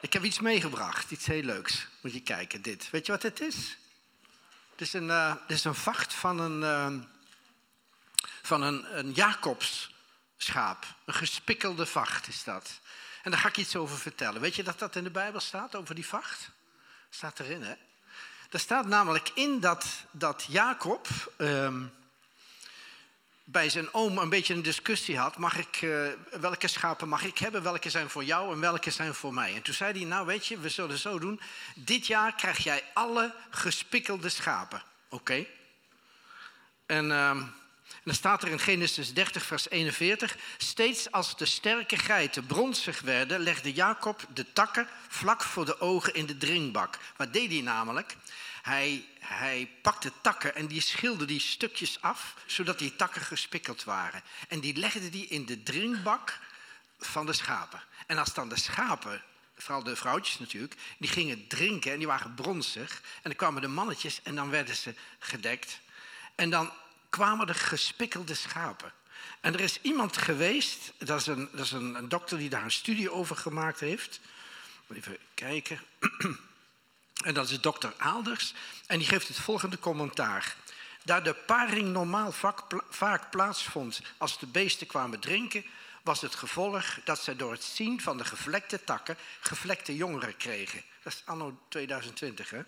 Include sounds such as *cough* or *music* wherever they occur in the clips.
Ik heb iets meegebracht, iets heel leuks. Moet je kijken, dit. Weet je wat dit is? Het is een, uh, dit is een vacht van een, uh, van een, een Jacobsschaap. Een gespikkelde vacht is dat. En daar ga ik iets over vertellen. Weet je dat dat in de Bijbel staat, over die vacht? Staat erin, hè? Er staat namelijk in dat, dat Jacob... Uh, bij zijn oom een beetje een discussie had. Mag ik, uh, welke schapen mag ik hebben? Welke zijn voor jou en welke zijn voor mij? En toen zei hij, nou weet je, we zullen zo doen. Dit jaar krijg jij alle gespikkelde schapen. Oké. En, uh, en dan staat er in Genesis 30, vers 41. Steeds als de sterke geiten bronzig werden, legde Jacob de takken vlak voor de ogen in de drinkbak. Wat deed hij namelijk? Hij, hij pakte takken en die schilde die stukjes af, zodat die takken gespikkeld waren. En die legde die in de drinkbak van de schapen. En als dan de schapen, vooral de vrouwtjes natuurlijk, die gingen drinken en die waren bronzig. En dan kwamen de mannetjes en dan werden ze gedekt. En dan kwamen er gespikkelde schapen. En er is iemand geweest, dat is een, dat is een dokter die daar een studie over gemaakt heeft. Even kijken. *clears throat* En dat is dokter Aalders. En die geeft het volgende commentaar. Daar de paring normaal vaak plaatsvond als de beesten kwamen drinken, was het gevolg dat zij door het zien van de gevlekte takken gevlekte jongeren kregen. Dat is anno 2020, hè?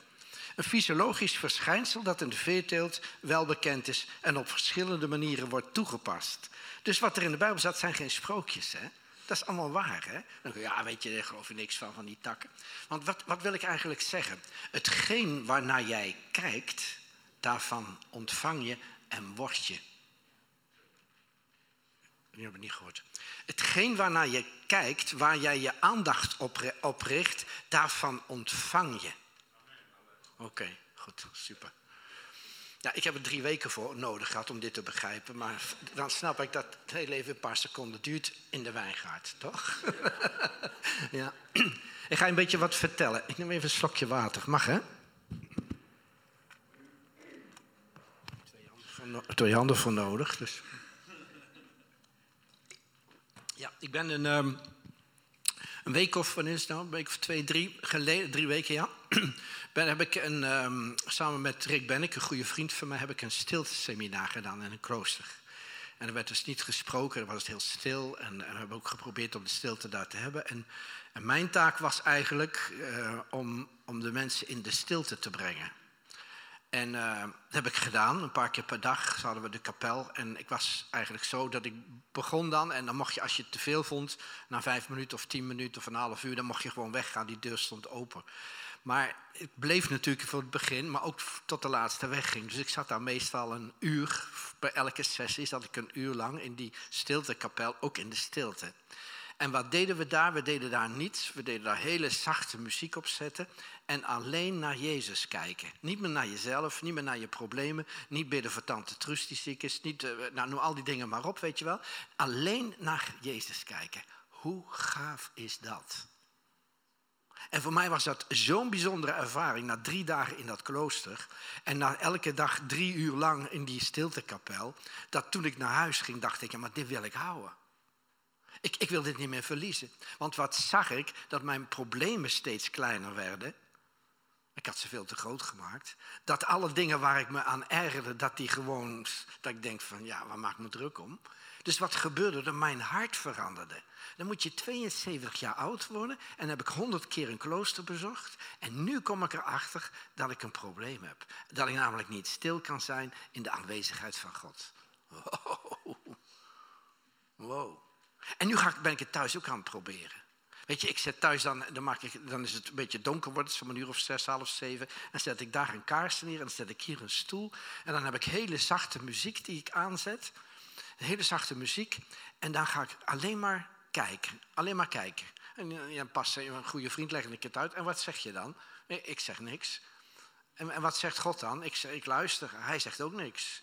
Een fysiologisch verschijnsel dat in de veeteelt wel bekend is en op verschillende manieren wordt toegepast. Dus wat er in de Bijbel staat zijn geen sprookjes, hè? Dat is allemaal waar, hè? Dan ja, weet je, daar geloof je niks van, van die takken. Want wat, wat wil ik eigenlijk zeggen? Hetgeen waarnaar jij kijkt, daarvan ontvang je en word je. Nu heb ik niet gehoord. Hetgeen waarnaar je kijkt, waar jij je aandacht op, op richt, daarvan ontvang je. Oké, goed, super. Ja, ik heb er drie weken voor nodig gehad om dit te begrijpen. Maar dan snap ik dat het heel even een paar seconden duurt in de wijngaard, toch? *laughs* ja. Ik ga een beetje wat vertellen. Ik neem even een slokje water. Mag, hè? Twee handen voor, nodig. Dus. Ja, ik ben een, um, een week of, wanneer is het nou? Een week of twee, drie geleden, drie weken, ja *clears throat* ben, heb ik een, um, samen met Rick Bennik, een goede vriend van mij, heb ik een stilteseminar gedaan in een klooster. En er werd dus niet gesproken, er was heel stil. En, we hebben ook geprobeerd om de stilte daar te hebben. En, en mijn taak was eigenlijk uh, om, om de mensen in de stilte te brengen. En uh, dat heb ik gedaan, een paar keer per dag hadden we de kapel. En ik was eigenlijk zo dat ik begon dan. En dan mocht je, als je het te veel vond, na vijf minuten of tien minuten of een half uur, dan mocht je gewoon weggaan. Die deur stond open. Maar het bleef natuurlijk voor het begin, maar ook tot de laatste wegging. Dus ik zat daar meestal een uur, bij elke sessie zat ik een uur lang in die stiltekapel, ook in de stilte. En wat deden we daar? We deden daar niets. We deden daar hele zachte muziek op zetten. En alleen naar Jezus kijken. Niet meer naar jezelf, niet meer naar je problemen. Niet bidden voor tante Trust die ziek is. Niet, uh, nou, noem al die dingen maar op, weet je wel. Alleen naar Jezus kijken. Hoe gaaf is dat? En voor mij was dat zo'n bijzondere ervaring na drie dagen in dat klooster. En na elke dag drie uur lang in die stiltekapel. Dat toen ik naar huis ging, dacht ik, ja, maar dit wil ik houden. Ik, ik wil dit niet meer verliezen. Want wat zag ik? Dat mijn problemen steeds kleiner werden. Ik had ze veel te groot gemaakt. Dat alle dingen waar ik me aan ergerde, dat die gewoon, dat ik denk van, ja, waar maak me druk om? Dus wat gebeurde er? Mijn hart veranderde. Dan moet je 72 jaar oud worden en heb ik 100 keer een klooster bezocht. En nu kom ik erachter dat ik een probleem heb. Dat ik namelijk niet stil kan zijn in de aanwezigheid van God. Wow. wow. En nu ga ik, ben ik het thuis ook aan het proberen. Weet je, ik zet thuis dan, dan, maak ik, dan is het een beetje donker, wordt zo'n uur of zes, half zeven. En zet ik daar een kaars neer en zet ik hier een stoel. En dan heb ik hele zachte muziek die ik aanzet. Hele zachte muziek. En dan ga ik alleen maar kijken. Alleen maar kijken. En eh, ja, pas een goede vriend legde ik het uit. En wat zeg je dan? Ik zeg niks. En, en wat zegt God dan? Ik, ik luister. Hij zegt ook niks.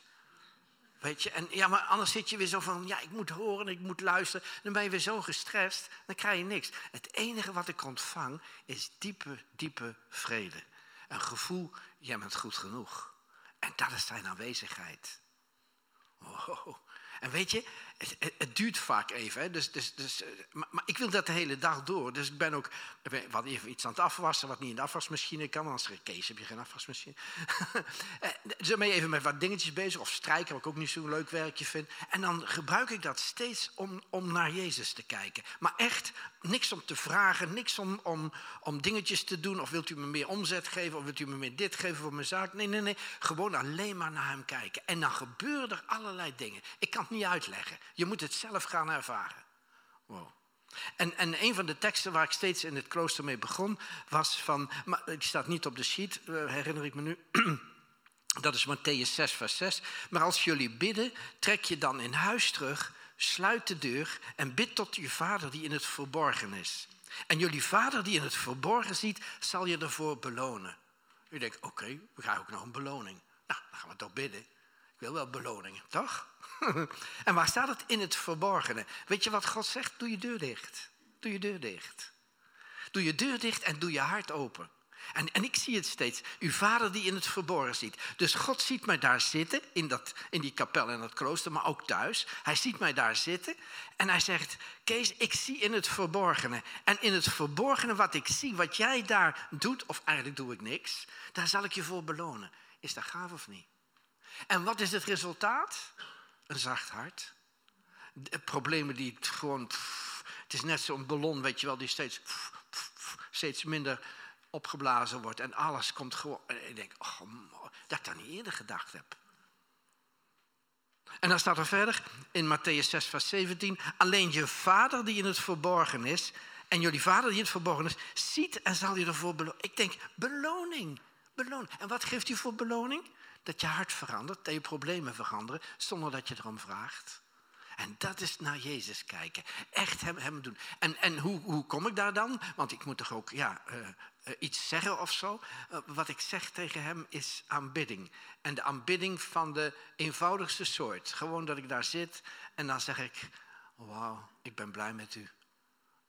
Weet je, en ja, maar anders zit je weer zo van, ja, ik moet horen, ik moet luisteren. Dan ben je weer zo gestrest, dan krijg je niks. Het enige wat ik ontvang is diepe, diepe vrede. Een gevoel, jij bent goed genoeg. En dat is zijn aanwezigheid. Wow. En weet je, het, het, duurt vaak even. Hè? Dus, dus, dus, eh, maar, ik wil dat de hele dag door. Dus ik ben ook wat even iets aan het afwassen wat niet in de afwasmachine kan. Er een Kees heb je geen afwasmachine. *laughs* Eh, dus dan ben je even met wat dingetjes bezig. Of strijken, wat ik ook niet zo'n leuk werkje vind. En dan gebruik ik dat steeds om, om naar Jezus te kijken. Maar echt niks om te vragen. Niks om, om, om dingetjes te doen. Of wilt u me meer omzet geven? Of wilt u me meer dit geven voor mijn zaak? Nee, nee, nee. Gewoon alleen maar naar hem kijken. En dan gebeuren er allerlei dingen. Ik kan het niet uitleggen. Je moet het zelf gaan ervaren. Wow. En, en een van de teksten waar ik steeds in het klooster mee begon, was van, maar die staat niet op de sheet, eh, herinner ik me nu. *clears throat* Dat is Matthäus 6, vers 6. Maar als jullie bidden, trek je dan in huis terug, sluit de deur en bid tot je vader die in het verborgen is. En jullie vader die in het verborgen ziet, zal je ervoor belonen. U denkt, oké, we gaan ook nog een beloning. Nou, dan gaan we toch bidden. Ik wil wel beloningen, toch? *laughs* en waar staat het? In het verborgene. Weet je wat God zegt? Doe je deur dicht. Doe je deur dicht. Doe je deur dicht en doe je hart open. En, en ik zie het steeds. Uw vader die in het verborgen ziet. Dus God ziet mij daar zitten, in, dat, in die kapel en dat klooster, maar ook thuis. Hij ziet mij daar zitten en hij zegt, Kees, ik zie in het verborgene. En in het verborgene wat ik zie, wat jij daar doet, of eigenlijk doe ik niks, daar zal ik je voor belonen. Is dat gaaf of niet? En wat is het resultaat? Een zacht hart. De problemen die gewoon. het is net zo'n ballon, weet je wel, die steeds, steeds minder opgeblazen wordt. En alles komt gewoon. En ik denk, oh, dat ik dat niet eerder gedacht heb. En dan staat er verder in Matthäus 6, vers 17. Alleen je vader die in het verborgen is. En jullie vader die in het verborgen is, ziet en zal je ervoor belonen. Ik denk, beloning. Beloning. En wat geeft u voor beloning? Dat je hart verandert, dat je problemen veranderen, zonder dat je erom vraagt. En dat is naar Jezus kijken. Echt hem, hem doen. En, en hoe, hoe kom ik daar dan? Want ik moet toch ook ja, uh, iets zeggen of zo. Uh, wat ik zeg tegen hem is aanbidding. En de aanbidding van de eenvoudigste soort. Gewoon dat ik daar zit en dan zeg ik: Wauw, ik ben blij met u.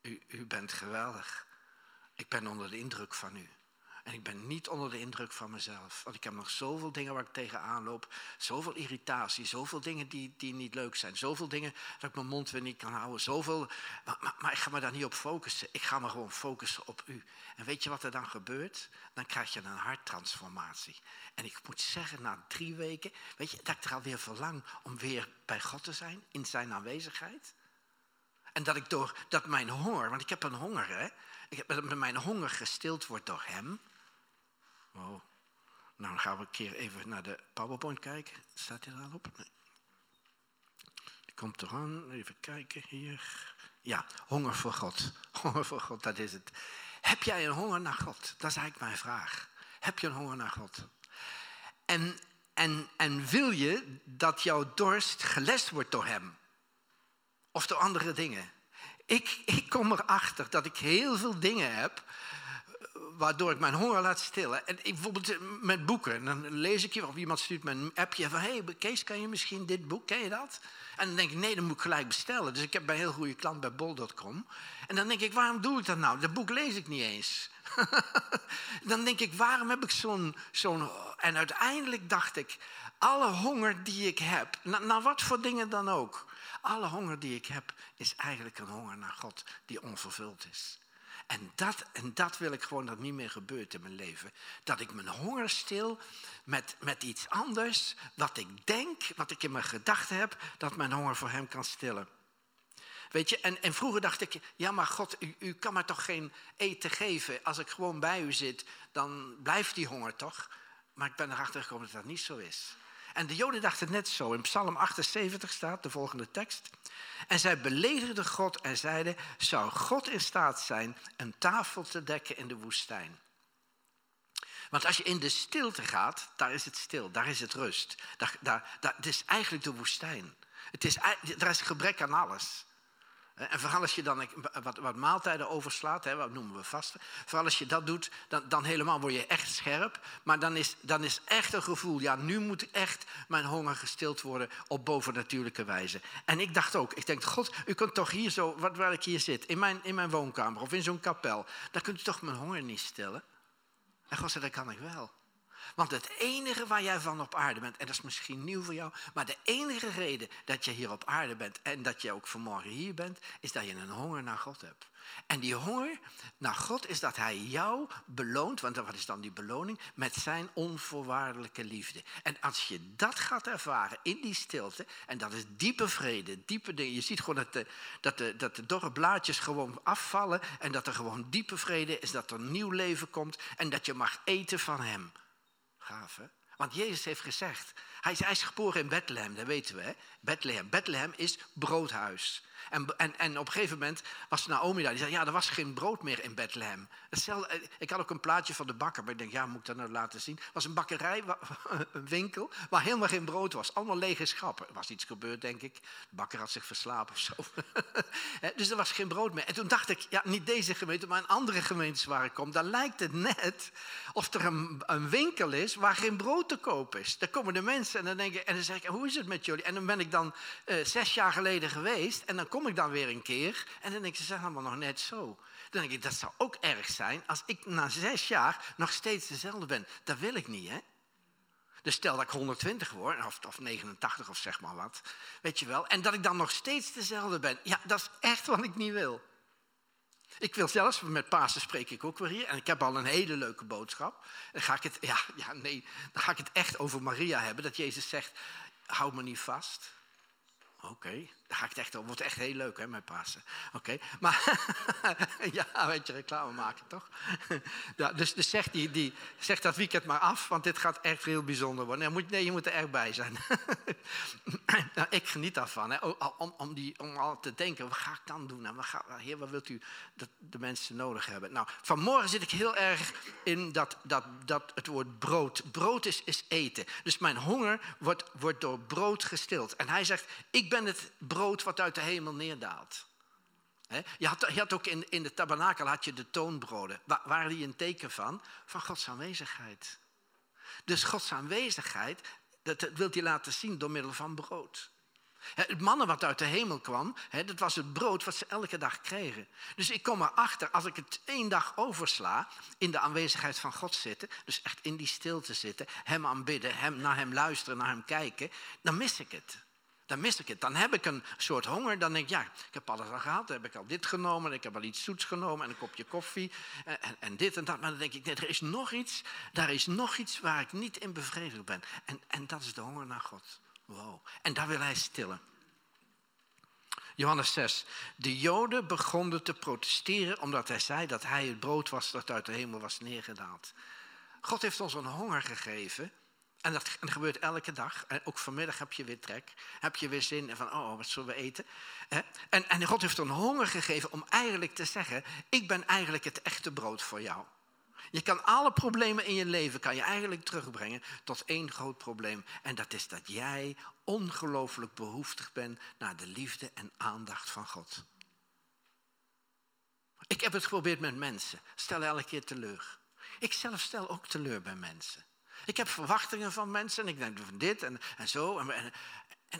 u. U bent geweldig. Ik ben onder de indruk van u. En ik ben niet onder de indruk van mezelf. Want ik heb nog zoveel dingen waar ik tegenaan loop. Zoveel irritatie, zoveel dingen die, die niet leuk zijn. Zoveel dingen dat ik mijn mond weer niet kan houden. Zoveel, maar, maar, ik ga me daar niet op focussen. Ik ga me gewoon focussen op u. En weet je wat er dan gebeurt? Dan krijg je een harttransformatie. En ik moet zeggen, na drie weken, weet je, dat ik er alweer verlang om weer bij God te zijn, in zijn aanwezigheid. En dat ik door, dat mijn honger, want ik heb een honger, hè. Ik heb, mijn honger gestild wordt door hem. Nou, dan gaan we een keer even naar de PowerPoint kijken. Staat hij er al op? Nee. Die komt eraan. Even kijken hier. Ja, honger voor God. *laughs* Honger voor God, dat is het. Heb jij een honger naar God? Dat is eigenlijk mijn vraag. Heb je een honger naar God? En, en, en wil je dat jouw dorst gelest wordt door Hem? Of door andere dingen? Ik, ik kom erachter dat ik heel veel dingen heb waardoor ik mijn honger laat stillen. En ik, bijvoorbeeld eh, met boeken. Dan lees ik je of iemand stuurt me een appje van... hey, Kees, kan je misschien dit boek, ken je dat? En dan denk ik, nee, dan moet ik gelijk bestellen. Dus ik heb een heel goede klant bij bol.com. En dan denk ik, waarom doe ik dat nou? Dat boek lees ik niet eens. *laughs* dan denk ik, waarom heb ik zo'n... zo'n en uiteindelijk dacht ik, alle honger die ik heb... naar wat voor dingen dan ook... alle honger die ik heb, is eigenlijk een honger naar God die onvervuld is. En dat, en dat wil ik gewoon dat niet meer gebeurt in mijn leven. Dat ik mijn honger stil met, met iets anders, wat ik denk, wat ik in mijn gedachten heb, dat mijn honger voor Hem kan stillen. Weet je, en, en vroeger dacht ik, ja maar God, u, u kan me toch geen eten geven. Als ik gewoon bij u zit, dan blijft die honger toch? Maar ik ben erachter gekomen dat dat niet zo is. En de Joden dachten net zo. In Psalm 78 staat de volgende tekst. En zij beledigden God en zeiden: Zou God in staat zijn een tafel te dekken in de woestijn? Want als je in de stilte gaat, daar is het stil, daar is het rust. Daar, daar, het is eigenlijk de woestijn. Het is, er is gebrek aan alles. En vooral als je dan wat, wat maaltijden overslaat, hè, wat noemen we vasten. Vooral als je dat doet, dan, dan helemaal word je echt scherp. Maar dan is, dan is echt een gevoel, ja, nu moet echt mijn honger gestild worden op bovennatuurlijke wijze. En ik dacht ook, ik denk, God, u kunt toch hier zo, wat, waar ik hier zit, in mijn, in mijn woonkamer of in zo'n kapel, daar kunt u toch mijn honger niet stillen. En God zei, dat kan ik wel. Want het enige waar jij van op aarde bent, en dat is misschien nieuw voor jou, maar de enige reden dat je hier op aarde bent en dat je ook vanmorgen hier bent, is dat je een honger naar God hebt. En die honger naar God is dat Hij jou beloont, want wat is dan die beloning? Met zijn onvoorwaardelijke liefde. En als je dat gaat ervaren in die stilte, en dat is diepe vrede, diepe dingen. Je ziet gewoon dat de, dat de, dat de dorre blaadjes gewoon afvallen en dat er gewoon diepe vrede is, dat er nieuw leven komt en dat je mag eten van Hem. Want Jezus heeft gezegd, hij is, hij geboren in Bethlehem, dat weten we. Hè? Bethlehem. Bethlehem is broodhuis. En, en, en op een gegeven moment was Naomi daar. Die zei, ja, er was geen brood meer in Bethlehem. Eh, ik had ook een plaatje van de bakker. Maar ik denk, ja, moet ik dat nou laten zien? Het was een bakkerij, *laughs* een winkel, waar helemaal geen brood was. Allemaal lege schappen. Er was iets gebeurd, denk ik. De bakker had zich verslapen of zo. *laughs* dus er was geen brood meer. En toen dacht ik, ja, niet deze gemeente, maar in andere gemeentes waar ik kom. Dan lijkt het net of er een, een winkel is waar geen brood te koop is. Daar komen de mensen en dan, denk ik, en dan zeg ik, hoe is het met jullie? En dan ben ik dan uh, zes jaar geleden geweest. En dan kom ik dan weer een keer en dan denk ik, ze zijn allemaal nog net zo. Dan denk ik, dat zou ook erg zijn als ik na zes jaar nog steeds dezelfde ben. Dat wil ik niet, hè? Dus stel dat ik 120 word, of, of 89 of zeg maar wat, weet je wel. En dat ik dan nog steeds dezelfde ben. Ja, dat is echt wat ik niet wil. Ik wil zelfs, met Pasen spreek ik ook weer hier. En ik heb al een hele leuke boodschap. Dan ga ik het, ja, ja, nee, dan ga ik het echt over Maria hebben. Dat Jezus zegt, hou me niet vast. Oké, ga ik echt over. Wordt echt heel leuk, hè, met Pasen. Oké, maar *laughs* ja, weet je, reclame maken, toch? ja, dus dus zeg, die, die, zeg dat weekend maar af, want dit gaat echt heel bijzonder worden. Nee, moet, nee je moet er echt bij zijn. *laughs* nou, ik geniet daarvan, hè, om, om, die, om al te denken, wat ga ik dan doen? En wat ga, wat wilt u dat de mensen nodig hebben? Nou, vanmorgen zit ik heel erg in dat, dat, dat het woord brood. Brood is, is eten. Dus mijn honger wordt, wordt door brood gestild. En hij zegt, ik ben het brood brood wat uit de hemel neerdaalt. Je had, je had ook in, in de tabernakel had je de toonbroden. Waar, waren die een teken van? Van Gods aanwezigheid. Dus Gods aanwezigheid, dat, dat wil hij laten zien door middel van brood. Het mannen wat uit de hemel kwam, dat was het brood wat ze elke dag kregen. Dus ik kom erachter, als ik het één dag oversla, in de aanwezigheid van God zitten, dus echt in die stilte zitten, hem aanbidden, hem, naar hem luisteren, naar hem kijken, dan mis ik het dan mis ik het. Dan heb ik een soort honger. Dan denk ik, ja, ik heb alles al gehad. Dan heb ik al dit genomen. Ik heb al iets zoets genomen. En een kopje koffie. En, en, dit en dat. Maar dan denk ik, nee, er is nog iets. Daar is nog iets waar ik niet in bevredigd ben. En, en dat is de honger naar God. Wow. En daar wil hij stillen. Johannes 6. De Joden begonnen te protesteren omdat hij zei dat hij het brood was dat uit de hemel was neergedaald. God heeft ons een honger gegeven en dat, gebeurt elke dag. En ook vanmiddag heb je weer trek. Heb je weer zin van, oh, wat zullen we eten? En, en God heeft een honger gegeven om eigenlijk te zeggen... ik ben eigenlijk het echte brood voor jou. Je kan alle problemen in je leven kan je eigenlijk terugbrengen tot één groot probleem. En dat is dat jij ongelooflijk behoeftig bent naar de liefde en aandacht van God. Ik heb het geprobeerd met mensen. Stel elke keer teleur. Ik zelf stel ook teleur bij mensen. Ik heb verwachtingen van mensen en ik denk van dit en, en zo. En, en,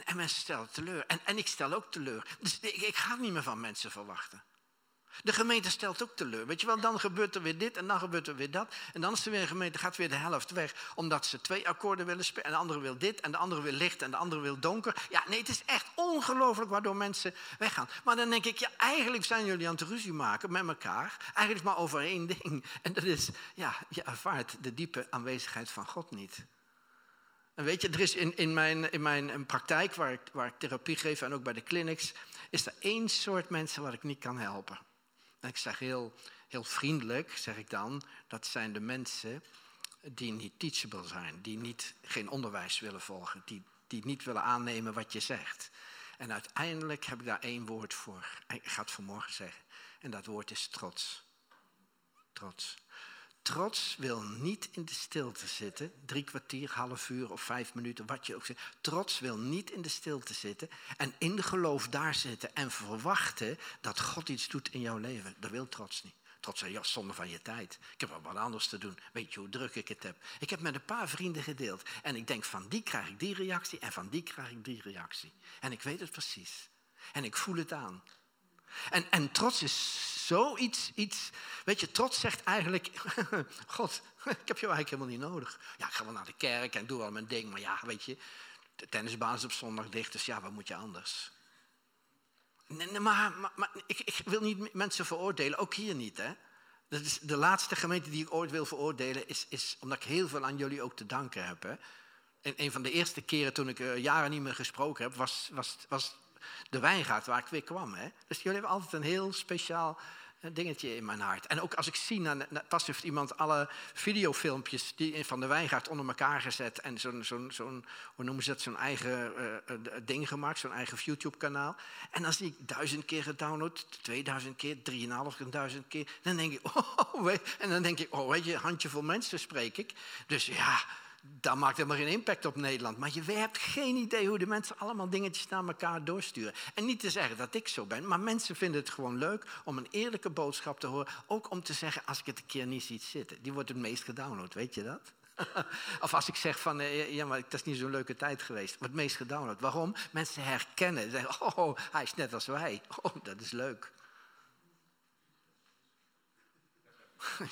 en, mensen stellen teleur. En, en ik stel ook teleur. Dus ik, ik ga niet meer van mensen verwachten. De gemeente stelt ook teleur. Weet je wel, dan gebeurt er weer dit en dan gebeurt er weer dat. En dan is er weer een gemeente, gaat weer de helft weg. Omdat ze twee akkoorden willen spelen. En de andere wil dit en de andere wil licht en de andere wil donker. Ja, nee, het is echt ongelooflijk waardoor mensen weggaan. Maar dan denk ik, ja, eigenlijk zijn jullie aan het ruzie maken met elkaar. Eigenlijk maar over één ding. En dat is, ja, je ervaart de diepe aanwezigheid van God niet. En weet je, er is in, in, mijn, in mijn praktijk waar ik, waar ik therapie geef en ook bij de clinics, is er één soort mensen waar ik niet kan helpen. En ik zeg heel, heel vriendelijk, zeg ik dan, dat zijn de mensen die niet teachable zijn, die niet, geen onderwijs willen volgen, die, die niet willen aannemen wat je zegt. En uiteindelijk heb ik daar één woord voor. Ik ga het vanmorgen zeggen. En dat woord is trots. Trots. Trots wil niet in de stilte zitten, drie kwartier, half uur of vijf minuten, wat je ook zegt. Trots wil niet in de stilte zitten en in de geloof daar zitten en verwachten dat God iets doet in jouw leven. Dat wil trots niet. Trots zei, ja, zonde van je tijd. Ik heb wel wat anders te doen. Weet je hoe druk ik het heb? Ik heb met een paar vrienden gedeeld. En ik denk, van die krijg ik die reactie en van die krijg ik die reactie. En ik weet het precies. En ik voel het aan. En, en trots is zoiets, iets, weet je, trots zegt eigenlijk, *laughs* God, ik heb je eigenlijk helemaal niet nodig. Ja, ik ga wel naar de kerk en doe wel mijn ding, maar ja, weet je, de tennisbaan is op zondag dicht, dus ja, wat moet je anders? Nee, maar, maar, ik, ik, wil niet mensen veroordelen, ook hier niet. Hè? Dat is de laatste gemeente die ik ooit wil veroordelen, is, is omdat ik heel veel aan jullie ook te danken heb. Hè? En een van de eerste keren toen ik uh, jaren niet meer gesproken heb, was, was, was de wijngaard waar ik weer kwam. Hè? Dus jullie hebben altijd een heel speciaal een dingetje in mijn hart. En ook als ik zie, nou, pas heeft iemand alle videofilmpjes die van de wijngaard onder elkaar gezet en zo'n, zo'n, zo'n hoe noemen ze dat, zo'n eigen uh, ding gemaakt, zo'n eigen YouTube-kanaal. En dan zie ik duizend keer gedownload, 2000 keer, drieënhalfduizend keer. Dan denk ik, *laughs* oh, en dan denk ik, oh, weet je, handjevol mensen spreek ik. Dus ja, dat maakt helemaal geen impact op Nederland. Maar je hebt geen idee hoe de mensen allemaal dingetjes naar elkaar doorsturen. En niet te zeggen dat ik zo ben, maar mensen vinden het gewoon leuk om een eerlijke boodschap te horen. Ook om te zeggen, als ik het een keer niet zie zitten. Die wordt het meest gedownload, weet je dat? *laughs* of als ik zeg van, eh, ja, maar dat is niet zo'n leuke tijd geweest. Wordt het meest gedownload. Waarom? Mensen herkennen. Ze zeggen, oh, hij is net als wij. Oh, dat is leuk. *laughs*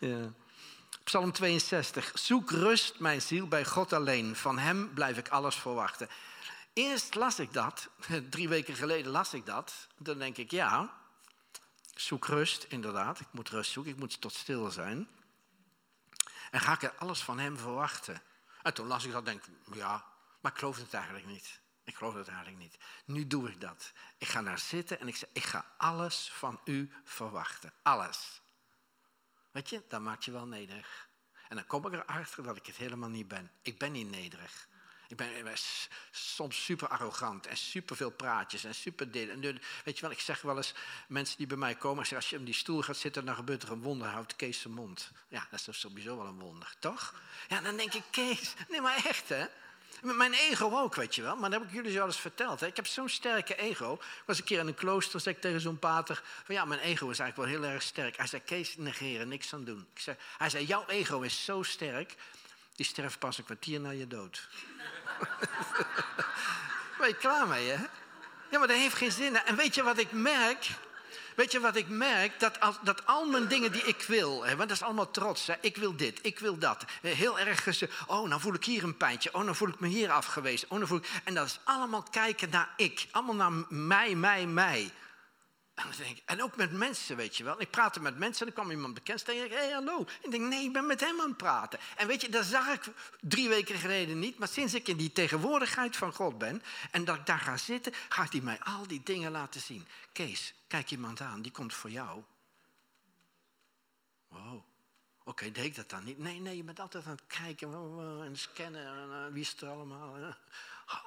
ja. *laughs* Psalm 62. Zoek rust, mijn ziel, bij God alleen. Van Hem blijf ik alles verwachten. Eerst las ik dat, *laughs* drie weken geleden las ik dat. Dan denk ik, ja, zoek rust, inderdaad. Ik moet rust zoeken, ik moet tot stil zijn. En ga ik er alles van Hem verwachten. En toen las ik dat, denk ik, ja, maar ik geloof het eigenlijk niet. Ik geloof het eigenlijk niet. Nu doe ik dat. Ik ga daar zitten en ik zeg, ik ga alles van u verwachten. Alles. Weet je, dan maak je wel nederig. En dan kom ik erachter dat ik het helemaal niet ben. Ik ben niet nederig. Ik ben, soms super arrogant en super veel praatjes en super dit. En weet je wel, ik zeg wel eens, mensen die bij mij komen, zeg, als je op die stoel gaat zitten, dan gebeurt er een wonder, houdt Kees zijn mond. Ja, dat is sowieso wel een wonder, toch? Ja, dan denk ik, Kees, nee maar echt hè. Mijn ego ook, weet je wel. Maar dat heb ik jullie zo eens verteld. Hè. Ik heb zo'n sterke ego. Ik was een keer in een klooster, zei ik tegen zo'n pater... van ja, mijn ego is eigenlijk wel heel erg sterk. Hij zei, Kees, negeren, niks aan doen. Ik zei, hij zei, jouw ego is zo sterk... die sterft pas een kwartier na je dood. *laughs* ben je klaar mee, hè? Ja, maar dat heeft geen zin. En weet je wat ik merk? Weet je wat ik merk? Dat, als, dat al mijn dingen die ik wil, hè, want dat is allemaal trots. Hè, ik wil dit, ik wil dat. Heel erg, oh, nou voel ik hier een pijntje. Oh, nou voel ik me hier afgewezen. Oh, nou voel ik... En dat is allemaal kijken naar ik. Allemaal naar mij, mij, mij. En, denk en ook met mensen, weet je wel. Ik praatte met mensen en dan kwam iemand bekend en ik, hé, hey, hallo. Ik denk, nee, ik ben met hem aan het praten. En weet je, dat zag ik drie weken geleden niet. Maar sinds ik in die tegenwoordigheid van God ben en dat ik daar ga zitten, gaat hij mij al die dingen laten zien. Kees, kijk iemand aan, die komt voor jou. Wow. Oké, deed ik dat dan niet? Nee, nee, je bent altijd aan het kijken en scannen. En, uh, wie is er allemaal?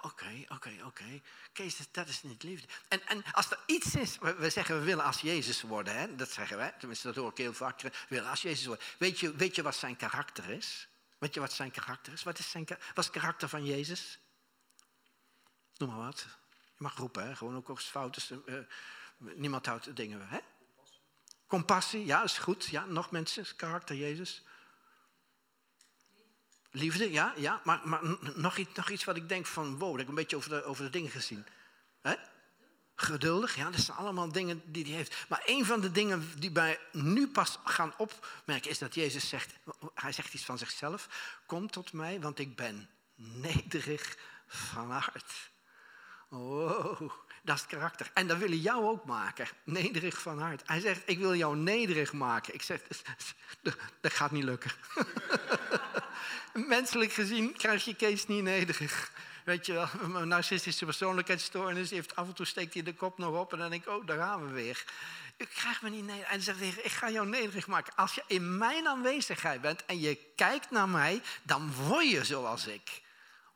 Oké, oké, oké. Kees, dat is niet liefde. En, en als er iets is, we zeggen we willen als Jezus worden, hè? dat zeggen wij, tenminste dat hoor ik heel vaak, we willen als Jezus worden. Weet je, weet je wat zijn karakter is? Weet je wat zijn karakter is? Wat is, zijn, wat is het karakter van Jezus? Noem maar wat. Je mag roepen, hè? gewoon ook als fouten. Uh, niemand houdt dingen, hè? Compassie, ja, is goed. Ja, nog mensen, karakter Jezus. Liefde, ja, ja. Maar, maar nog, iets, nog iets wat ik denk van, wow, dat ik een beetje over de, over de dingen gezien. Geduldig, ja, dat zijn allemaal dingen die hij heeft. Maar een van de dingen die wij nu pas gaan opmerken is dat Jezus zegt, hij zegt iets van zichzelf. Kom tot mij, want ik ben nederig van hart. Wow, dat is karakter. En dat wil hij jou ook maken. Nederig van hart. Hij zegt, ik wil jou nederig maken. Ik zeg, *laughs* dat gaat niet lukken. *laughs* Menselijk gezien krijg je Kees niet nederig. Weet je wel, een narcistische persoonlijkheidsstoornis heeft af en toe steekt hij de kop nog op en dan denk ik, oh, daar gaan we weer. Ik krijg me niet nederig. En zegt tegen ik ga jou nederig maken. Als je in mijn aanwezigheid bent en je kijkt naar mij, dan word je zoals ik.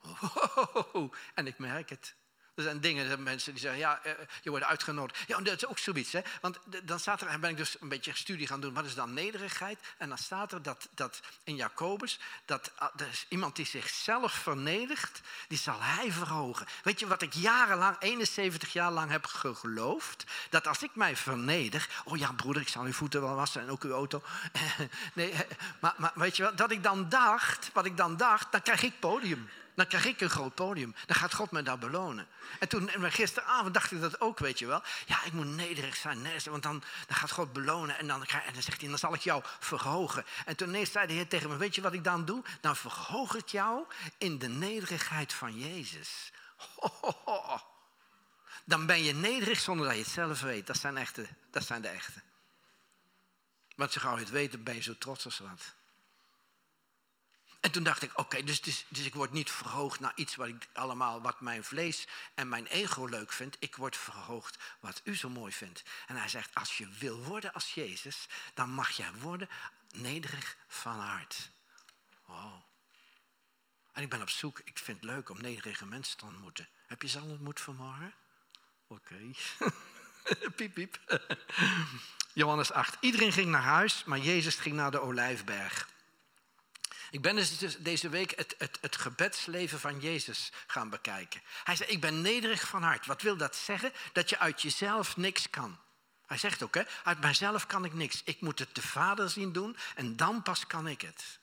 Wow. En ik merk het. Er zijn dingen, mensen die zeggen, ja, eh, je wordt uitgenodigd. Ja, dat is ook zoiets. Hè? Want dan staat er, en ben ik dus een beetje studie gaan doen, wat is dan nederigheid? En dan staat er dat, dat in Jacobus, dat ah, er is iemand die zichzelf vernedert, die zal hij verhogen. Weet je wat ik jarenlang, 71 jaar lang heb geloofd? Dat als ik mij verneder, oh ja broeder, ik zal uw voeten wel wassen en ook uw auto. *laughs* nee, maar, maar weet je wel, dat ik dan dacht, wat ik dan dacht, dan krijg ik podium. Dan krijg ik een groot podium. Dan gaat God me daar belonen. En toen, en gisteravond dacht ik dat ook, weet je wel. Ja, ik moet nederig zijn, want dan, dan gaat God belonen. En dan, en dan zegt hij, dan zal ik jou verhogen. En toen ineens zei de Heer tegen me, weet je wat ik dan doe? Dan verhoog ik jou in de nederigheid van Jezus. Dan ben je nederig zonder dat je het zelf weet. Dat zijn, echte, dat zijn de echte. Want zo gauw het weet, ben je zo trots als wat. En toen dacht ik, oké, dus, dus, dus, ik word niet verhoogd naar iets wat ik allemaal, wat mijn vlees en mijn ego leuk vindt. Ik word verhoogd wat u zo mooi vindt. En hij zegt, als je wil worden als Jezus, dan mag jij worden nederig van hart. Oh. En ik ben op zoek, ik vind het leuk om nederige mensen te ontmoeten. Heb je ze al ontmoet vanmorgen? Oké. *laughs* piep, piep. Johannes 8. Iedereen ging naar huis, maar Jezus ging naar de Olijfberg. Ik ben dus deze week het, het, het gebedsleven van Jezus gaan bekijken. Hij zei, ik ben nederig van hart. Wat wil dat zeggen? Dat je uit jezelf niks kan. Hij zegt ook, hè, uit mijzelf kan ik niks. Ik moet het de Vader zien doen en dan pas kan ik het.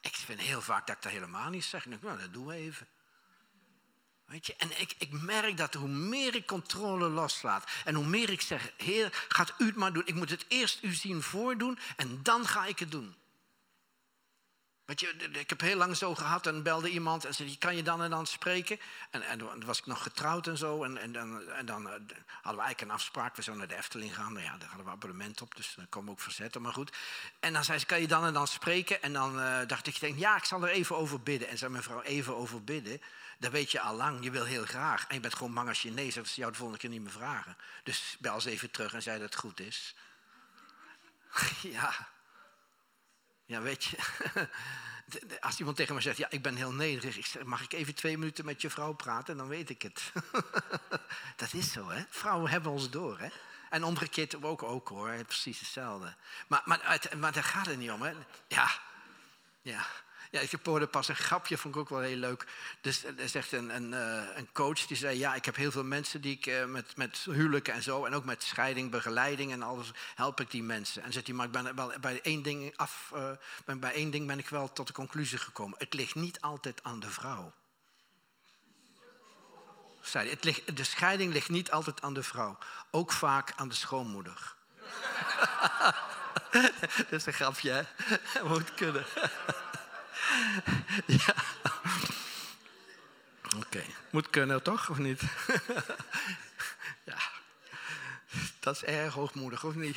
Ik vind heel vaak dat ik dat helemaal niet zeg. Nou, dat doen we even. Weet je, en ik, ik merk dat hoe meer ik controle loslaat en hoe meer ik zeg, Heer, gaat u het maar doen. Ik moet het eerst u zien voordoen en dan ga ik het doen. Weet je, ik heb heel lang zo gehad en belde iemand en zei, kan je dan en dan spreken? En, en dan was ik nog getrouwd en zo. En, en dan, en dan eh, hadden we eigenlijk een afspraak, we zouden naar de Efteling gaan. Nou ja, daar hadden we abonnement op, dus daar komen we ook verzetten, maar goed. En dan zei ze, kan je dan en dan spreken? En dan uh, dacht ik, denk, ja, ik zal er even over bidden. En zei mevrouw, even over bidden? Dat weet je al lang, je wil heel graag. En je bent gewoon je nee zegt, ze jou de volgende keer niet meer vragen. Dus bel ze even terug en zei dat het goed is. *laughs* ja, ja, weet je, *laughs* als iemand tegen me zegt, ja, ik ben heel nederig, mag ik even twee minuten met je vrouw praten, dan weet ik het. *laughs* dat is zo, hè? Vrouwen hebben ons door, hè? En omgekeerd ook, ook hoor, precies hetzelfde. Maar, maar, maar daar gaat het niet om, hè? Ja, ja. Ja, ik hoorde pas een grapje, vond ik ook wel heel leuk. Dus er zegt een, een, eh, een, coach, die zei... ja, ik heb heel veel mensen die ik eh, met, met huwelijken en zo... en ook met scheiding, begeleiding en alles, help ik die mensen. En zegt hij, maar ik ben wel bij één ding af... Ben, bij één ding ben ik wel tot de conclusie gekomen. Het ligt niet altijd aan de vrouw. Zei het ligt, de scheiding ligt niet altijd aan de vrouw. Ook vaak aan de schoonmoeder. *laughs* Dat is een grapje, hè? *laughs* Moet kunnen. *laughs* ja. Oké, moet kunnen toch, of niet? *laughs* ja, dat is erg hoogmoedig, of niet?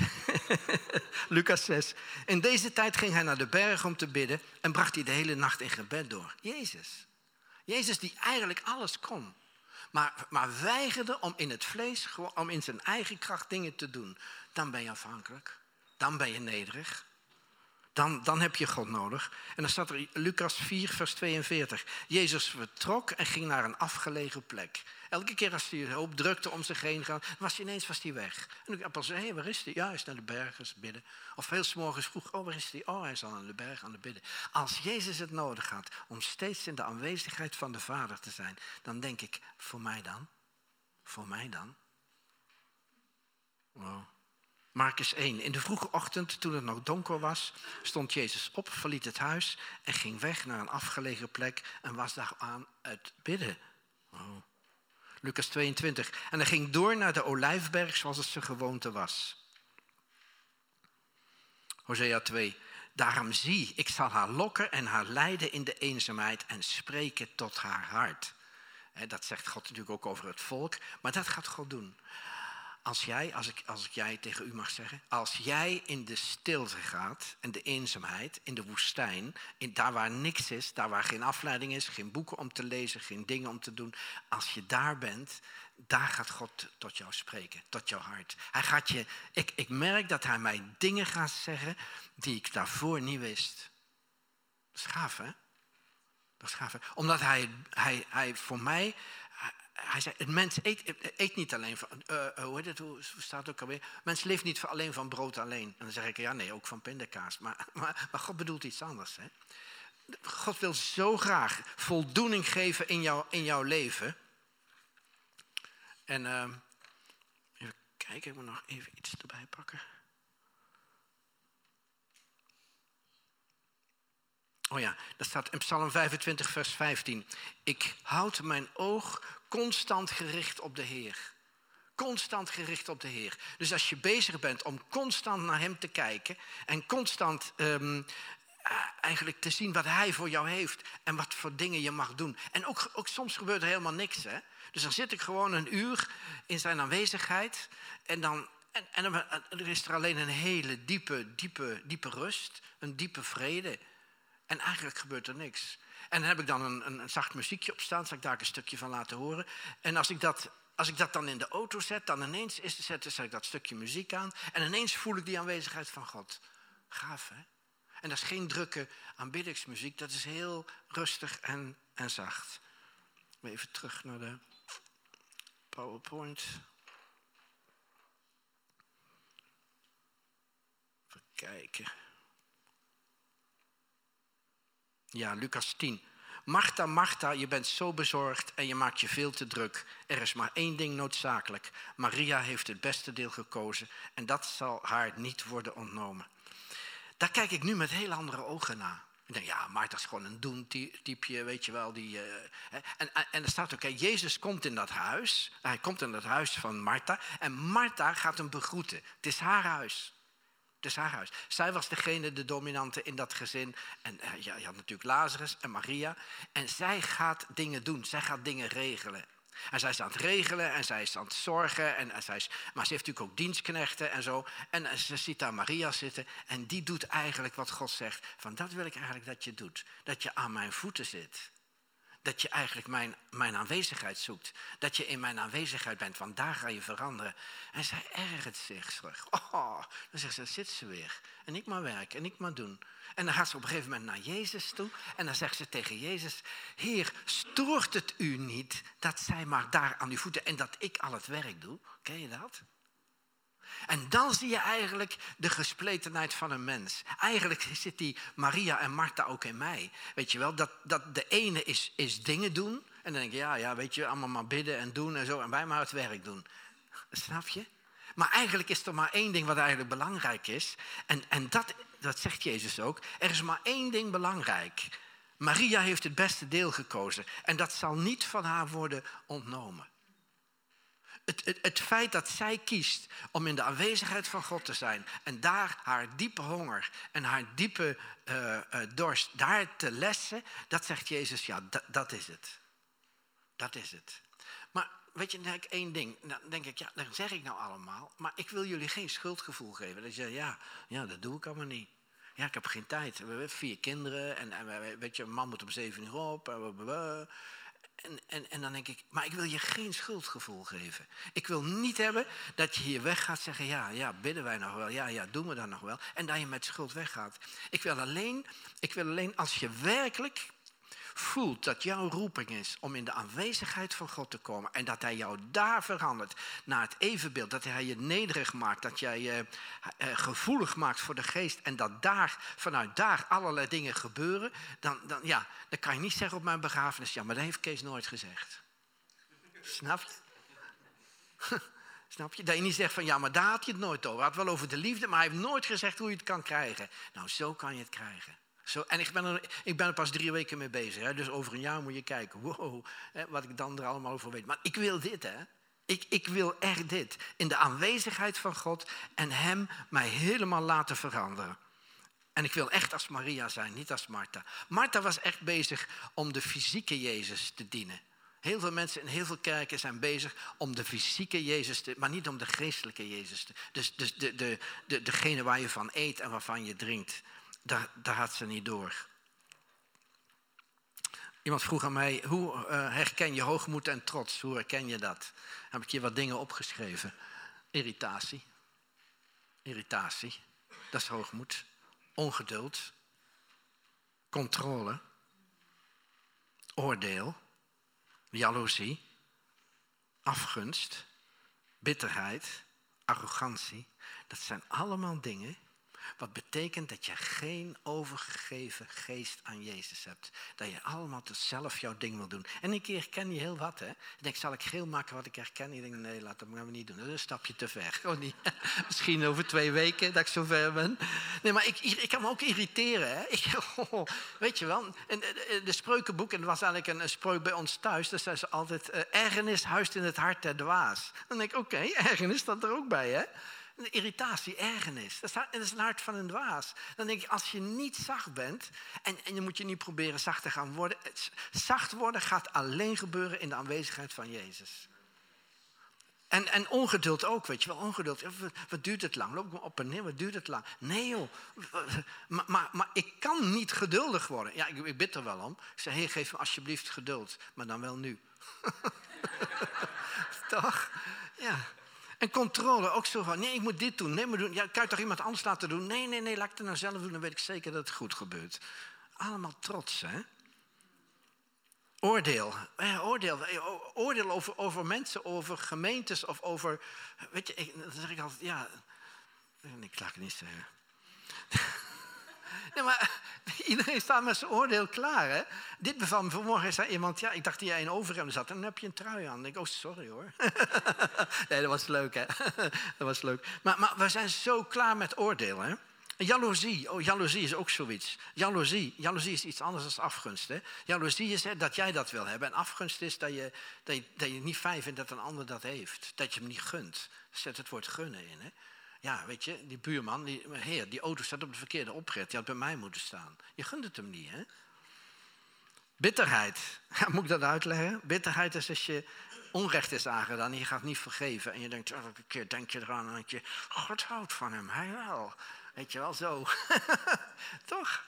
*laughs* Lucas 6. In deze tijd ging hij naar de berg om te bidden en bracht hij de hele nacht in gebed door. Jezus. Jezus die eigenlijk alles kon. Maar, maar weigerde om in het vlees, om in zijn eigen kracht dingen te doen. Dan ben je afhankelijk. Dan ben je nederig. Dan, dan heb je God nodig. En dan staat er Lucas 4, vers 42. Jezus vertrok en ging naar een afgelegen plek. Elke keer als hij hoop drukte om zich heen ging, was hij ineens was hij weg. En de apostel zei, hé, waar is hij? Ja, hij is naar de bergen bidden. Of heel morgens vroeg, oh, waar is hij? Oh, hij is al aan de berg aan het bidden. Als Jezus het nodig had om steeds in de aanwezigheid van de Vader te zijn, dan denk ik, voor mij dan? Voor mij dan? Wow. Marcus 1. In de vroege ochtend, toen het nog donker was, stond Jezus op, verliet het huis en ging weg naar een afgelegen plek en was daar aan het bidden. Oh. Lucas 22. En hij ging door naar de olijfberg zoals het zijn gewoonte was. Hosea 2. Daarom zie, ik zal haar lokken en haar leiden in de eenzaamheid en spreken tot haar hart. Dat zegt God natuurlijk ook over het volk, maar dat gaat God doen. Als jij, als ik, als ik jij tegen u mag zeggen, als jij in de stilte gaat en de eenzaamheid, in de woestijn, in, daar waar niks is, daar waar geen afleiding is, geen boeken om te lezen, geen dingen om te doen, als je daar bent, daar gaat God tot jou spreken, tot jouw hart. Hij gaat je, ik, ik merk dat hij mij dingen gaat zeggen die ik daarvoor niet wist. Dat is gaaf, hè? Dat is gaaf? Omdat hij, hij, hij voor mij hij zei, het mens eet, eet niet alleen van, uh, hoe, heet het, hoe staat het ook alweer? Mens leeft niet alleen van brood alleen. En dan zeg ik, ja nee, ook van pindakaas. Maar, *laughs* maar, maar God bedoelt iets anders. Hè? God wil zo graag voldoening geven in, jou, in jouw leven. En uh, even kijken, ik moet nog even iets erbij pakken. Oh ja, dat staat in Psalm 25, vers 15. Ik houd mijn oog constant gericht op de Heer. Constant gericht op de Heer. Dus als je bezig bent om constant naar Hem te kijken en constant um, eigenlijk te zien wat Hij voor jou heeft en wat voor dingen je mag doen. En ook, ook soms gebeurt er helemaal niks. Hè? Dus dan zit ik gewoon een uur in Zijn aanwezigheid en dan en, en, er is er alleen een hele diepe, diepe, diepe rust, een diepe vrede. En eigenlijk gebeurt er niks. En dan heb ik dan een, een, zacht muziekje op staan, zal ik daar een stukje van laten horen. En als ik dat, als ik dat dan in de auto zet, dan ineens is, zet, zet ik dat stukje muziek aan. En ineens voel ik die aanwezigheid van God. Gaaf, hè? En dat is geen drukke aanbiddingsmuziek, dat is heel rustig en, en zacht. Even terug naar de PowerPoint. Even kijken. Ja, Lucas 10. Martha, Martha, je bent zo bezorgd en je maakt je veel te druk. Er is maar één ding noodzakelijk. Maria heeft het beste deel gekozen en dat zal haar niet worden ontnomen. Daar kijk ik nu met heel andere ogen naar. Ik denk, ja, Martha is gewoon een doen-typeje, weet je wel. Die, uh, en, en er staat ook, Jezus komt in dat huis. Hij komt in dat huis van Martha. En Martha gaat hem begroeten. Het is haar huis. Is haar huis. Zij was degene, de dominante in dat gezin. En uh, je had natuurlijk Lazarus en Maria. En zij gaat dingen doen. Zij gaat dingen regelen. En zij is aan het regelen en zij is aan het zorgen. En, en zij is, maar ze heeft natuurlijk ook dienstknechten en zo. En, en ze ziet daar Maria zitten. En die doet eigenlijk wat God zegt. Van dat wil ik eigenlijk dat je doet. Dat je aan mijn voeten zit dat je eigenlijk mijn, mijn aanwezigheid zoekt. Dat je in mijn aanwezigheid bent, want daar ga je veranderen. En zij ergert zich terug. Oh, dan zegt ze, zit ze weer. En ik maar werken en ik maar doen. En dan gaat ze op een gegeven moment naar Jezus toe. En dan zegt ze tegen Jezus, Heer, stoort het u niet dat zij maar daar aan uw voeten en dat ik al het werk doe? Ken je dat? En dan zie je eigenlijk de gespletenheid van een mens. Eigenlijk zit die Maria en Martha ook in mij. Weet je wel, dat, dat de ene is, is dingen doen. En dan denk je, ja, ja, weet je, allemaal maar bidden en doen en zo. En wij maar het werk doen. Snap je? Maar eigenlijk is er maar één ding wat eigenlijk belangrijk is. En, en dat, dat zegt Jezus ook. Er is maar één ding belangrijk. Maria heeft het beste deel gekozen. En dat zal niet van haar worden ontnomen. Het, feit dat zij kiest om in de aanwezigheid van God te zijn en daar haar diepe honger en haar diepe uh, uh, dorst daar te lessen, dat zegt Jezus, ja, dat, is het. Dat is het. Maar weet je, dan denk ik één ding. Dan denk ik, ja, dat zeg ik nou allemaal, maar ik wil jullie geen schuldgevoel geven. Dat je ja, ja, dat doe ik allemaal niet. Ja, ik heb geen tijd. We hebben vier kinderen en, weet je, een man moet om zeven uur op. En, en, en, en dan denk ik, maar ik wil je geen schuldgevoel geven. Ik wil niet hebben dat je hier weg gaat zeggen, ja, ja, bidden wij nog wel, ja, ja, doen we dat nog wel. En dat je met schuld weggaat. Ik wil alleen, ik wil alleen als je werkelijk voelt dat jouw roeping is om in de aanwezigheid van God te komen en dat Hij jou daar verandert naar het evenbeeld, dat Hij je nederig maakt, dat jij je uh, gevoelig maakt voor de geest en dat daar, vanuit daar allerlei dingen gebeuren, dan, dan, ja, dan kan je niet zeggen op mijn begrafenis, ja, maar dat heeft Kees nooit gezegd. Snap je? *laughs* Snap je? Dat je niet zegt van ja, maar daar had je het nooit over. Hij had wel over de liefde, maar hij heeft nooit gezegd hoe je het kan krijgen. Nou, zo kan je het krijgen. Zo, en ik ben, er, ik ben pas drie weken mee bezig. Hè, dus over een jaar moet je kijken. Wow, hè, wat ik dan er allemaal over weet. Maar ik wil dit, hè. Ik, ik wil echt dit. In de aanwezigheid van God en Hem mij helemaal laten veranderen. En ik wil echt als Maria zijn, niet als Martha. Martha was echt bezig om de fysieke Jezus te dienen. Heel veel mensen in heel veel kerken zijn bezig om de fysieke Jezus te, maar niet om de geestelijke Jezus te. Dus, dus de, de, de, degene waar je van eet en waarvan je drinkt daar, daar had ze niet door. Iemand vroeg aan mij, hoe uh, herken je hoogmoed en trots? Hoe herken je dat? Heb ik hier wat dingen opgeschreven. Irritatie. Irritatie, dat is hoogmoed. Ongeduld. Controle. Oordeel. Jaloezie. Afgunst. Bitterheid. Arrogantie. Dat zijn allemaal dingen Wat betekent dat je geen overgegeven geest aan Jezus hebt. Dat je allemaal zelf jouw ding wil doen. En keer herken je heel wat, hè. Ik denk, zal ik geel maken wat ik herken? Ik denk, nee, laat dat gaan we niet doen. Dat is een stapje te ver. *laughs* Gewoon niet. *laughs* Misschien over twee weken dat ik zo ver ben. Nee, maar ik, ik kan me ook irriteren, hè. Ik, *laughs* oh, weet je wel, in de spreukenboek, en was eigenlijk een, spreuk bij ons thuis, daar zei ze altijd, uh, ergernis huist in het hart der dwaas. Dan denk ik, oké, ergernis staat er ook bij, hè irritatie, ergernis. Dat is een hart van een dwaas. Dan denk ik, als je niet zacht bent, en, en je moet je niet proberen zacht te gaan worden. Zacht worden gaat alleen gebeuren in de aanwezigheid van Jezus. En, en ongeduld ook, weet je wel, ongeduld. Wat, duurt het lang? Loop ik op en neer, wat duurt het lang? Nee joh, maar, maar, maar ik kan niet geduldig worden. Ja, ik, ik bid er wel om. Ik zeg, heer, geef me alsjeblieft geduld, maar dan wel nu. *laughs* Toch? Ja. En controle, ook zo van, nee, ik moet dit doen. Nee, maar doen. Ja, kan je toch iemand anders laten doen? Nee, nee, nee, laat ik het nou zelf doen, dan weet ik zeker dat het goed gebeurt. Allemaal trots, hè? Oordeel. Eh, oordeel. Oordeel over, over mensen, over gemeentes of over. Weet je, ik, dan zeg ik altijd, ja. Ik laat het niet zeggen. *laughs* Nee, maar *laughs* iedereen staat met zijn oordeel klaar. Hè? Dit bevalt me vanmorgen. Zei iemand, ja, ik dacht dat jij in overhemd zat. En dan heb je een trui aan. Denk ik, oh, sorry hoor. *laughs* nee, dat was leuk, hè. *laughs* dat was leuk. Maar, maar we zijn zo klaar met oordeel, hè. Jaloezie, oh, jaloezie is ook zoiets. Jaloezie, jaloezie is iets anders dan afgunst. Hè? Jaloezie is hè, dat jij dat wil hebben. En afgunst is dat je, dat, je, dat je niet fijn vindt dat een ander dat heeft. Dat je hem niet gunt. Zet het woord gunnen in. Hè? Ja, weet je, die buurman, die, heer, die auto staat op de verkeerde oprit. Die had bij mij moeten staan. Je gunt het hem niet, hè? Bitterheid. *laughs* moet ik dat uitleggen? Bitterheid is als je onrecht is aangedaan en je gaat niet vergeven. En je denkt, elke oh, keer denk je eraan en denk je, God houdt van hem, hij wel. Weet je wel, zo. *laughs* Toch?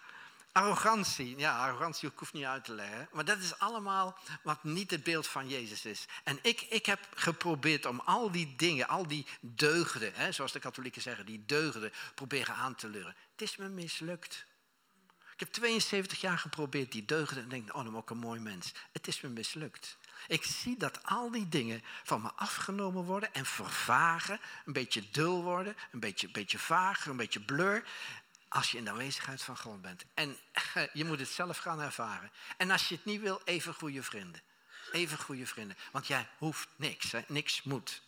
Arrogantie, ja, arrogantie ik hoef niet uit te leggen. Maar dat is allemaal wat niet het beeld van Jezus is. En ik, ik heb geprobeerd om al die dingen, al die deugden, hè, zoals de katholieken zeggen, die deugden, proberen aan te leren. Het is me mislukt. Ik heb 72 jaar geprobeerd die deugden en denk, oh, dan ben ik een mooi mens. Het is me mislukt. Ik zie dat al die dingen van me afgenomen worden en vervagen, een beetje dul worden, een beetje, beetje vaag, een beetje blur. Als je in de aanwezigheid van God bent. En je moet het zelf gaan ervaren. En als je het niet wil, even goede vrienden. Even goede vrienden. Want jij hoeft niks. Hè? Niks moet.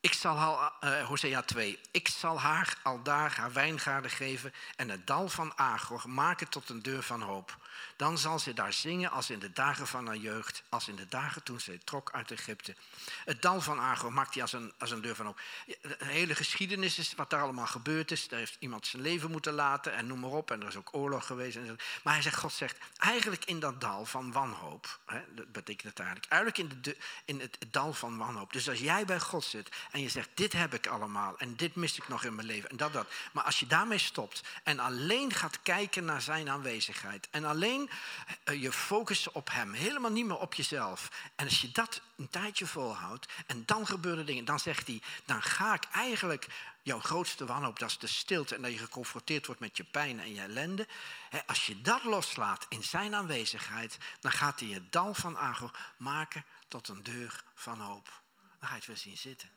Ik zal haar, uh, Hosea 2, ik zal haar al daar haar wijngaarden geven en het dal van Agor maken tot een deur van hoop. Dan zal ze daar zingen als in de dagen van haar jeugd, als in de dagen toen ze trok uit Egypte. Het dal van Agor maakt hij als een, als een deur van hoop. De hele geschiedenis is wat daar allemaal gebeurd is. Daar heeft iemand zijn leven moeten laten en noem maar op. En er is ook oorlog geweest. Maar hij zegt, God zegt, eigenlijk in dat dal van wanhoop. Hè, dat betekent het eigenlijk. Eigenlijk in, de, in het dal van wanhoop. Dus als jij bij God zit en je zegt, dit heb ik allemaal en dit mis ik nog in mijn leven en dat, dat. Maar als je daarmee stopt en alleen gaat kijken naar zijn aanwezigheid en alleen uh, je focust op hem, helemaal niet meer op jezelf. En als je dat een tijdje volhoudt en dan gebeuren dingen, dan zegt hij, dan ga ik eigenlijk jouw grootste wanhoop, dat is de stilte en dat je geconfronteerd wordt met je pijn en je ellende. als je dat loslaat in zijn aanwezigheid, dan gaat hij je dal van Agor maken tot een deur van hoop. Dan ga je het weer zien zitten.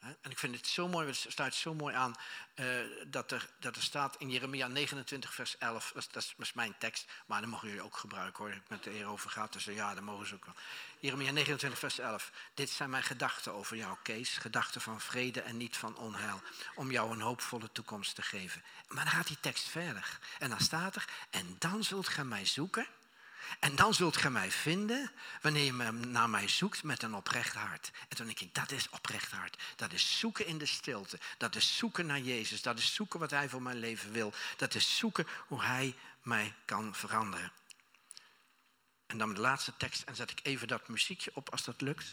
En ik vind het zo mooi, het staat zo mooi aan uh, dat, er, dat er staat in Jeremia 29, vers 11. Dat, is, mijn tekst, maar dat mogen jullie ook gebruiken hoor. Ik met de eer over gaat, dus ja, dat mogen ze ook wel. Jeremia 29, vers 11. Dit zijn mijn gedachten over jou, Kees. Gedachten van vrede en niet van onheil. Om jou een hoopvolle toekomst te geven. Maar dan gaat die tekst verder. En dan staat er, en dan zult gij mij zoeken en dan zult gij mij vinden wanneer je naar mij zoekt met een oprecht hart. En toen denk ik, dat is oprecht hart. Dat is zoeken in de stilte. Dat is zoeken naar Jezus. Dat is zoeken wat Hij voor mijn leven wil. Dat is zoeken hoe Hij mij kan veranderen. En dan de laatste tekst. En zet ik even dat muziekje op als dat lukt.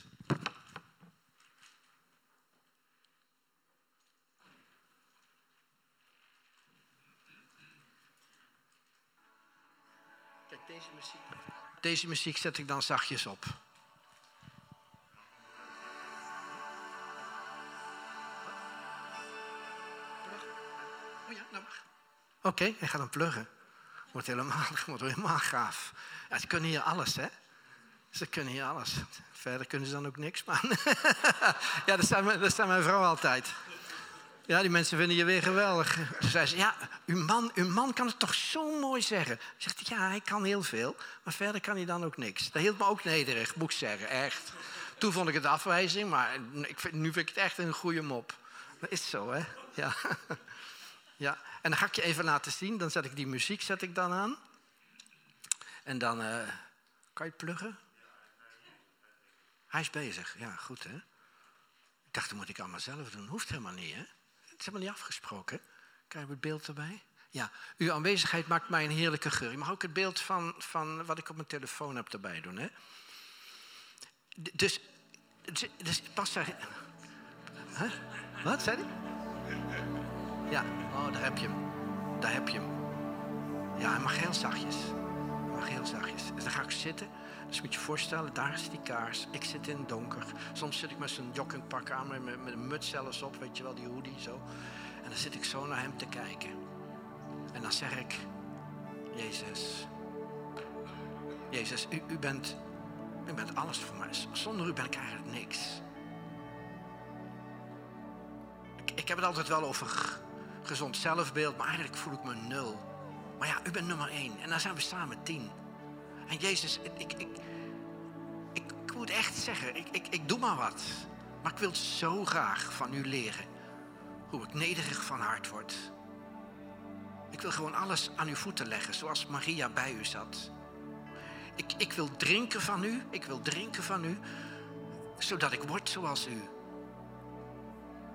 Deze muziek, deze muziek zet ik dan zachtjes op. Oh ja, nou Oké, hij gaat hem pluggen. Wordt helemaal, *laughs* wordt helemaal gaaf. Ja, ze kunnen hier alles, hè? Ze kunnen hier alles. Verder kunnen ze dan ook niks. Maar *laughs* ja, dat zijn, dat zijn mijn vrouw altijd. Ja, die mensen vinden je weer geweldig. Ze zei ze, ja, uw man, uw man kan het toch zo mooi zeggen. Zegt ja, hij kan heel veel, maar verder kan hij dan ook niks. Dat hield me ook nederig, moet zeggen, echt. Toen vond ik het afwijzing, maar ik vind, nu vind ik het echt een goede mop. Dat is zo, hè? Ja. *laughs* ja. En dan ga ik je even laten zien. Dan zet ik die muziek zet ik dan aan. En dan, uh, kan je het pluggen? Hij is bezig, ja, goed hè. Ik dacht, dat moet ik allemaal zelf doen. Hoeft helemaal niet, hè. Het is helemaal niet afgesproken. Krijgen we het beeld erbij? Ja, uw aanwezigheid maakt mij een heerlijke geur. Je mag ook het beeld van, van wat ik op mijn telefoon heb erbij doen, hè. Dus, dus, pas daar... Wat, zei hij? Ja, oh, daar heb je hem. Daar heb je hem. Ja, hij mag heel zachtjes. Hij mag heel zachtjes. Dus dan ga ik zitten. Dus moet je voorstellen, daar is die kaars. Ik zit in het donker. Soms zit ik met zo'n joggingpak aan, met, met een muts zelfs op, weet je wel, die hoodie zo. En dan zit ik zo naar hem te kijken. En dan zeg ik, Jezus, Jezus, u, u, bent, u bent alles voor mij. Zonder u ben ik eigenlijk niks. Ik, ik heb het altijd wel over gezond zelfbeeld, maar eigenlijk voel ik me nul. Maar ja, u bent nummer één. En dan zijn we samen tien. En Jezus, ik, ik, ik, ik moet echt zeggen, ik, ik, ik doe maar wat. Maar ik wil zo graag van u leren hoe ik nederig van hart word. Ik wil gewoon alles aan uw voeten leggen, zoals Maria bij u zat. Ik, ik wil drinken van u, ik wil drinken van u, zodat ik word zoals u.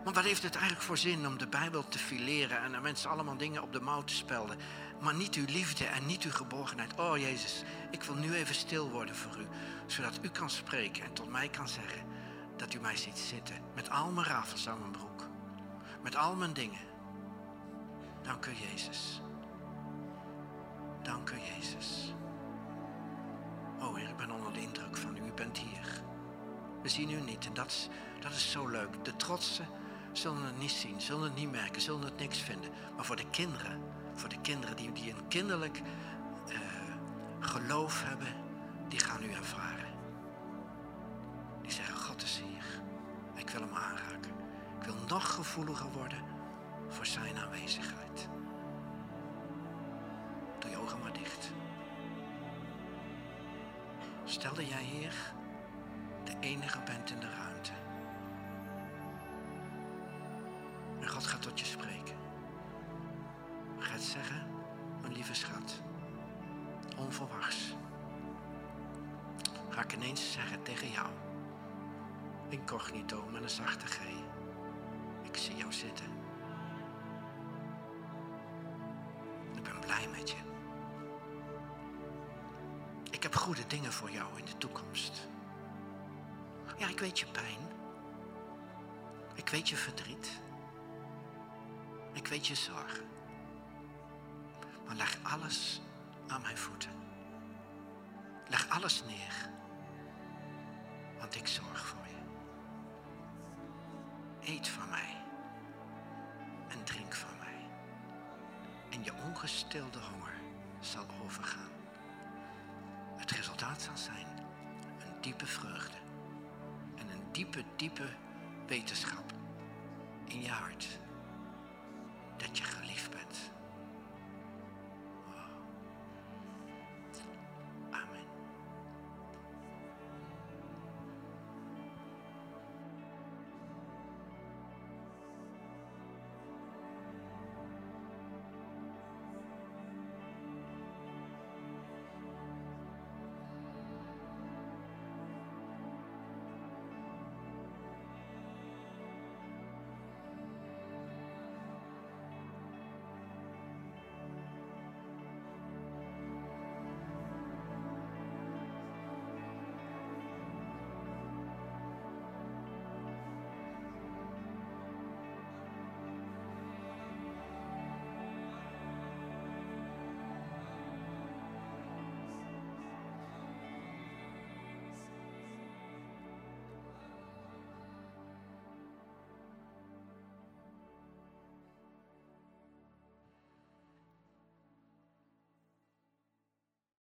Want wat heeft het eigenlijk voor zin om de Bijbel te fileren en aan mensen allemaal dingen op de mouw te spelden? Maar niet uw liefde en niet uw geborgenheid. Oh Jezus, ik wil nu even stil worden voor u. Zodat u kan spreken en tot mij kan zeggen dat u mij ziet zitten. Met al mijn rafels aan mijn broek. Met al mijn dingen. Dank u Jezus. Dank u Jezus. Oh Heer, ik ben onder de indruk van u. U bent hier. We zien u niet en dat is, dat is zo leuk. De trotsen zullen het niet zien, zullen het niet merken, zullen het niks vinden. Maar voor de kinderen, voor de kinderen die, die een kinderlijk uh, geloof hebben, die gaan u ervaren. Die zeggen, God is hier. Ik wil hem aanraken. Ik wil nog gevoeliger worden voor zijn aanwezigheid. Doe je ogen maar dicht. Stel dat jij hier de enige bent in de ruimte. Tot je spreken. Gaat zeggen, mijn lieve schat, onverwachts. Ga ik ineens zeggen tegen jou, incognito met een zachte G. Ik zie jou zitten. Ik ben blij met je. Ik heb goede dingen voor jou in de toekomst. Ja, ik weet je pijn. Ik weet je verdriet. Ik weet je zorgen. Maar leg alles aan mijn voeten. Leg alles neer. Want ik zorg voor je. Eet van mij. En drink van mij. En je ongestilde honger zal overgaan. Het resultaat zal zijn een diepe vreugde. En een diepe, diepe wetenschap in je hart dat je geliefd bent.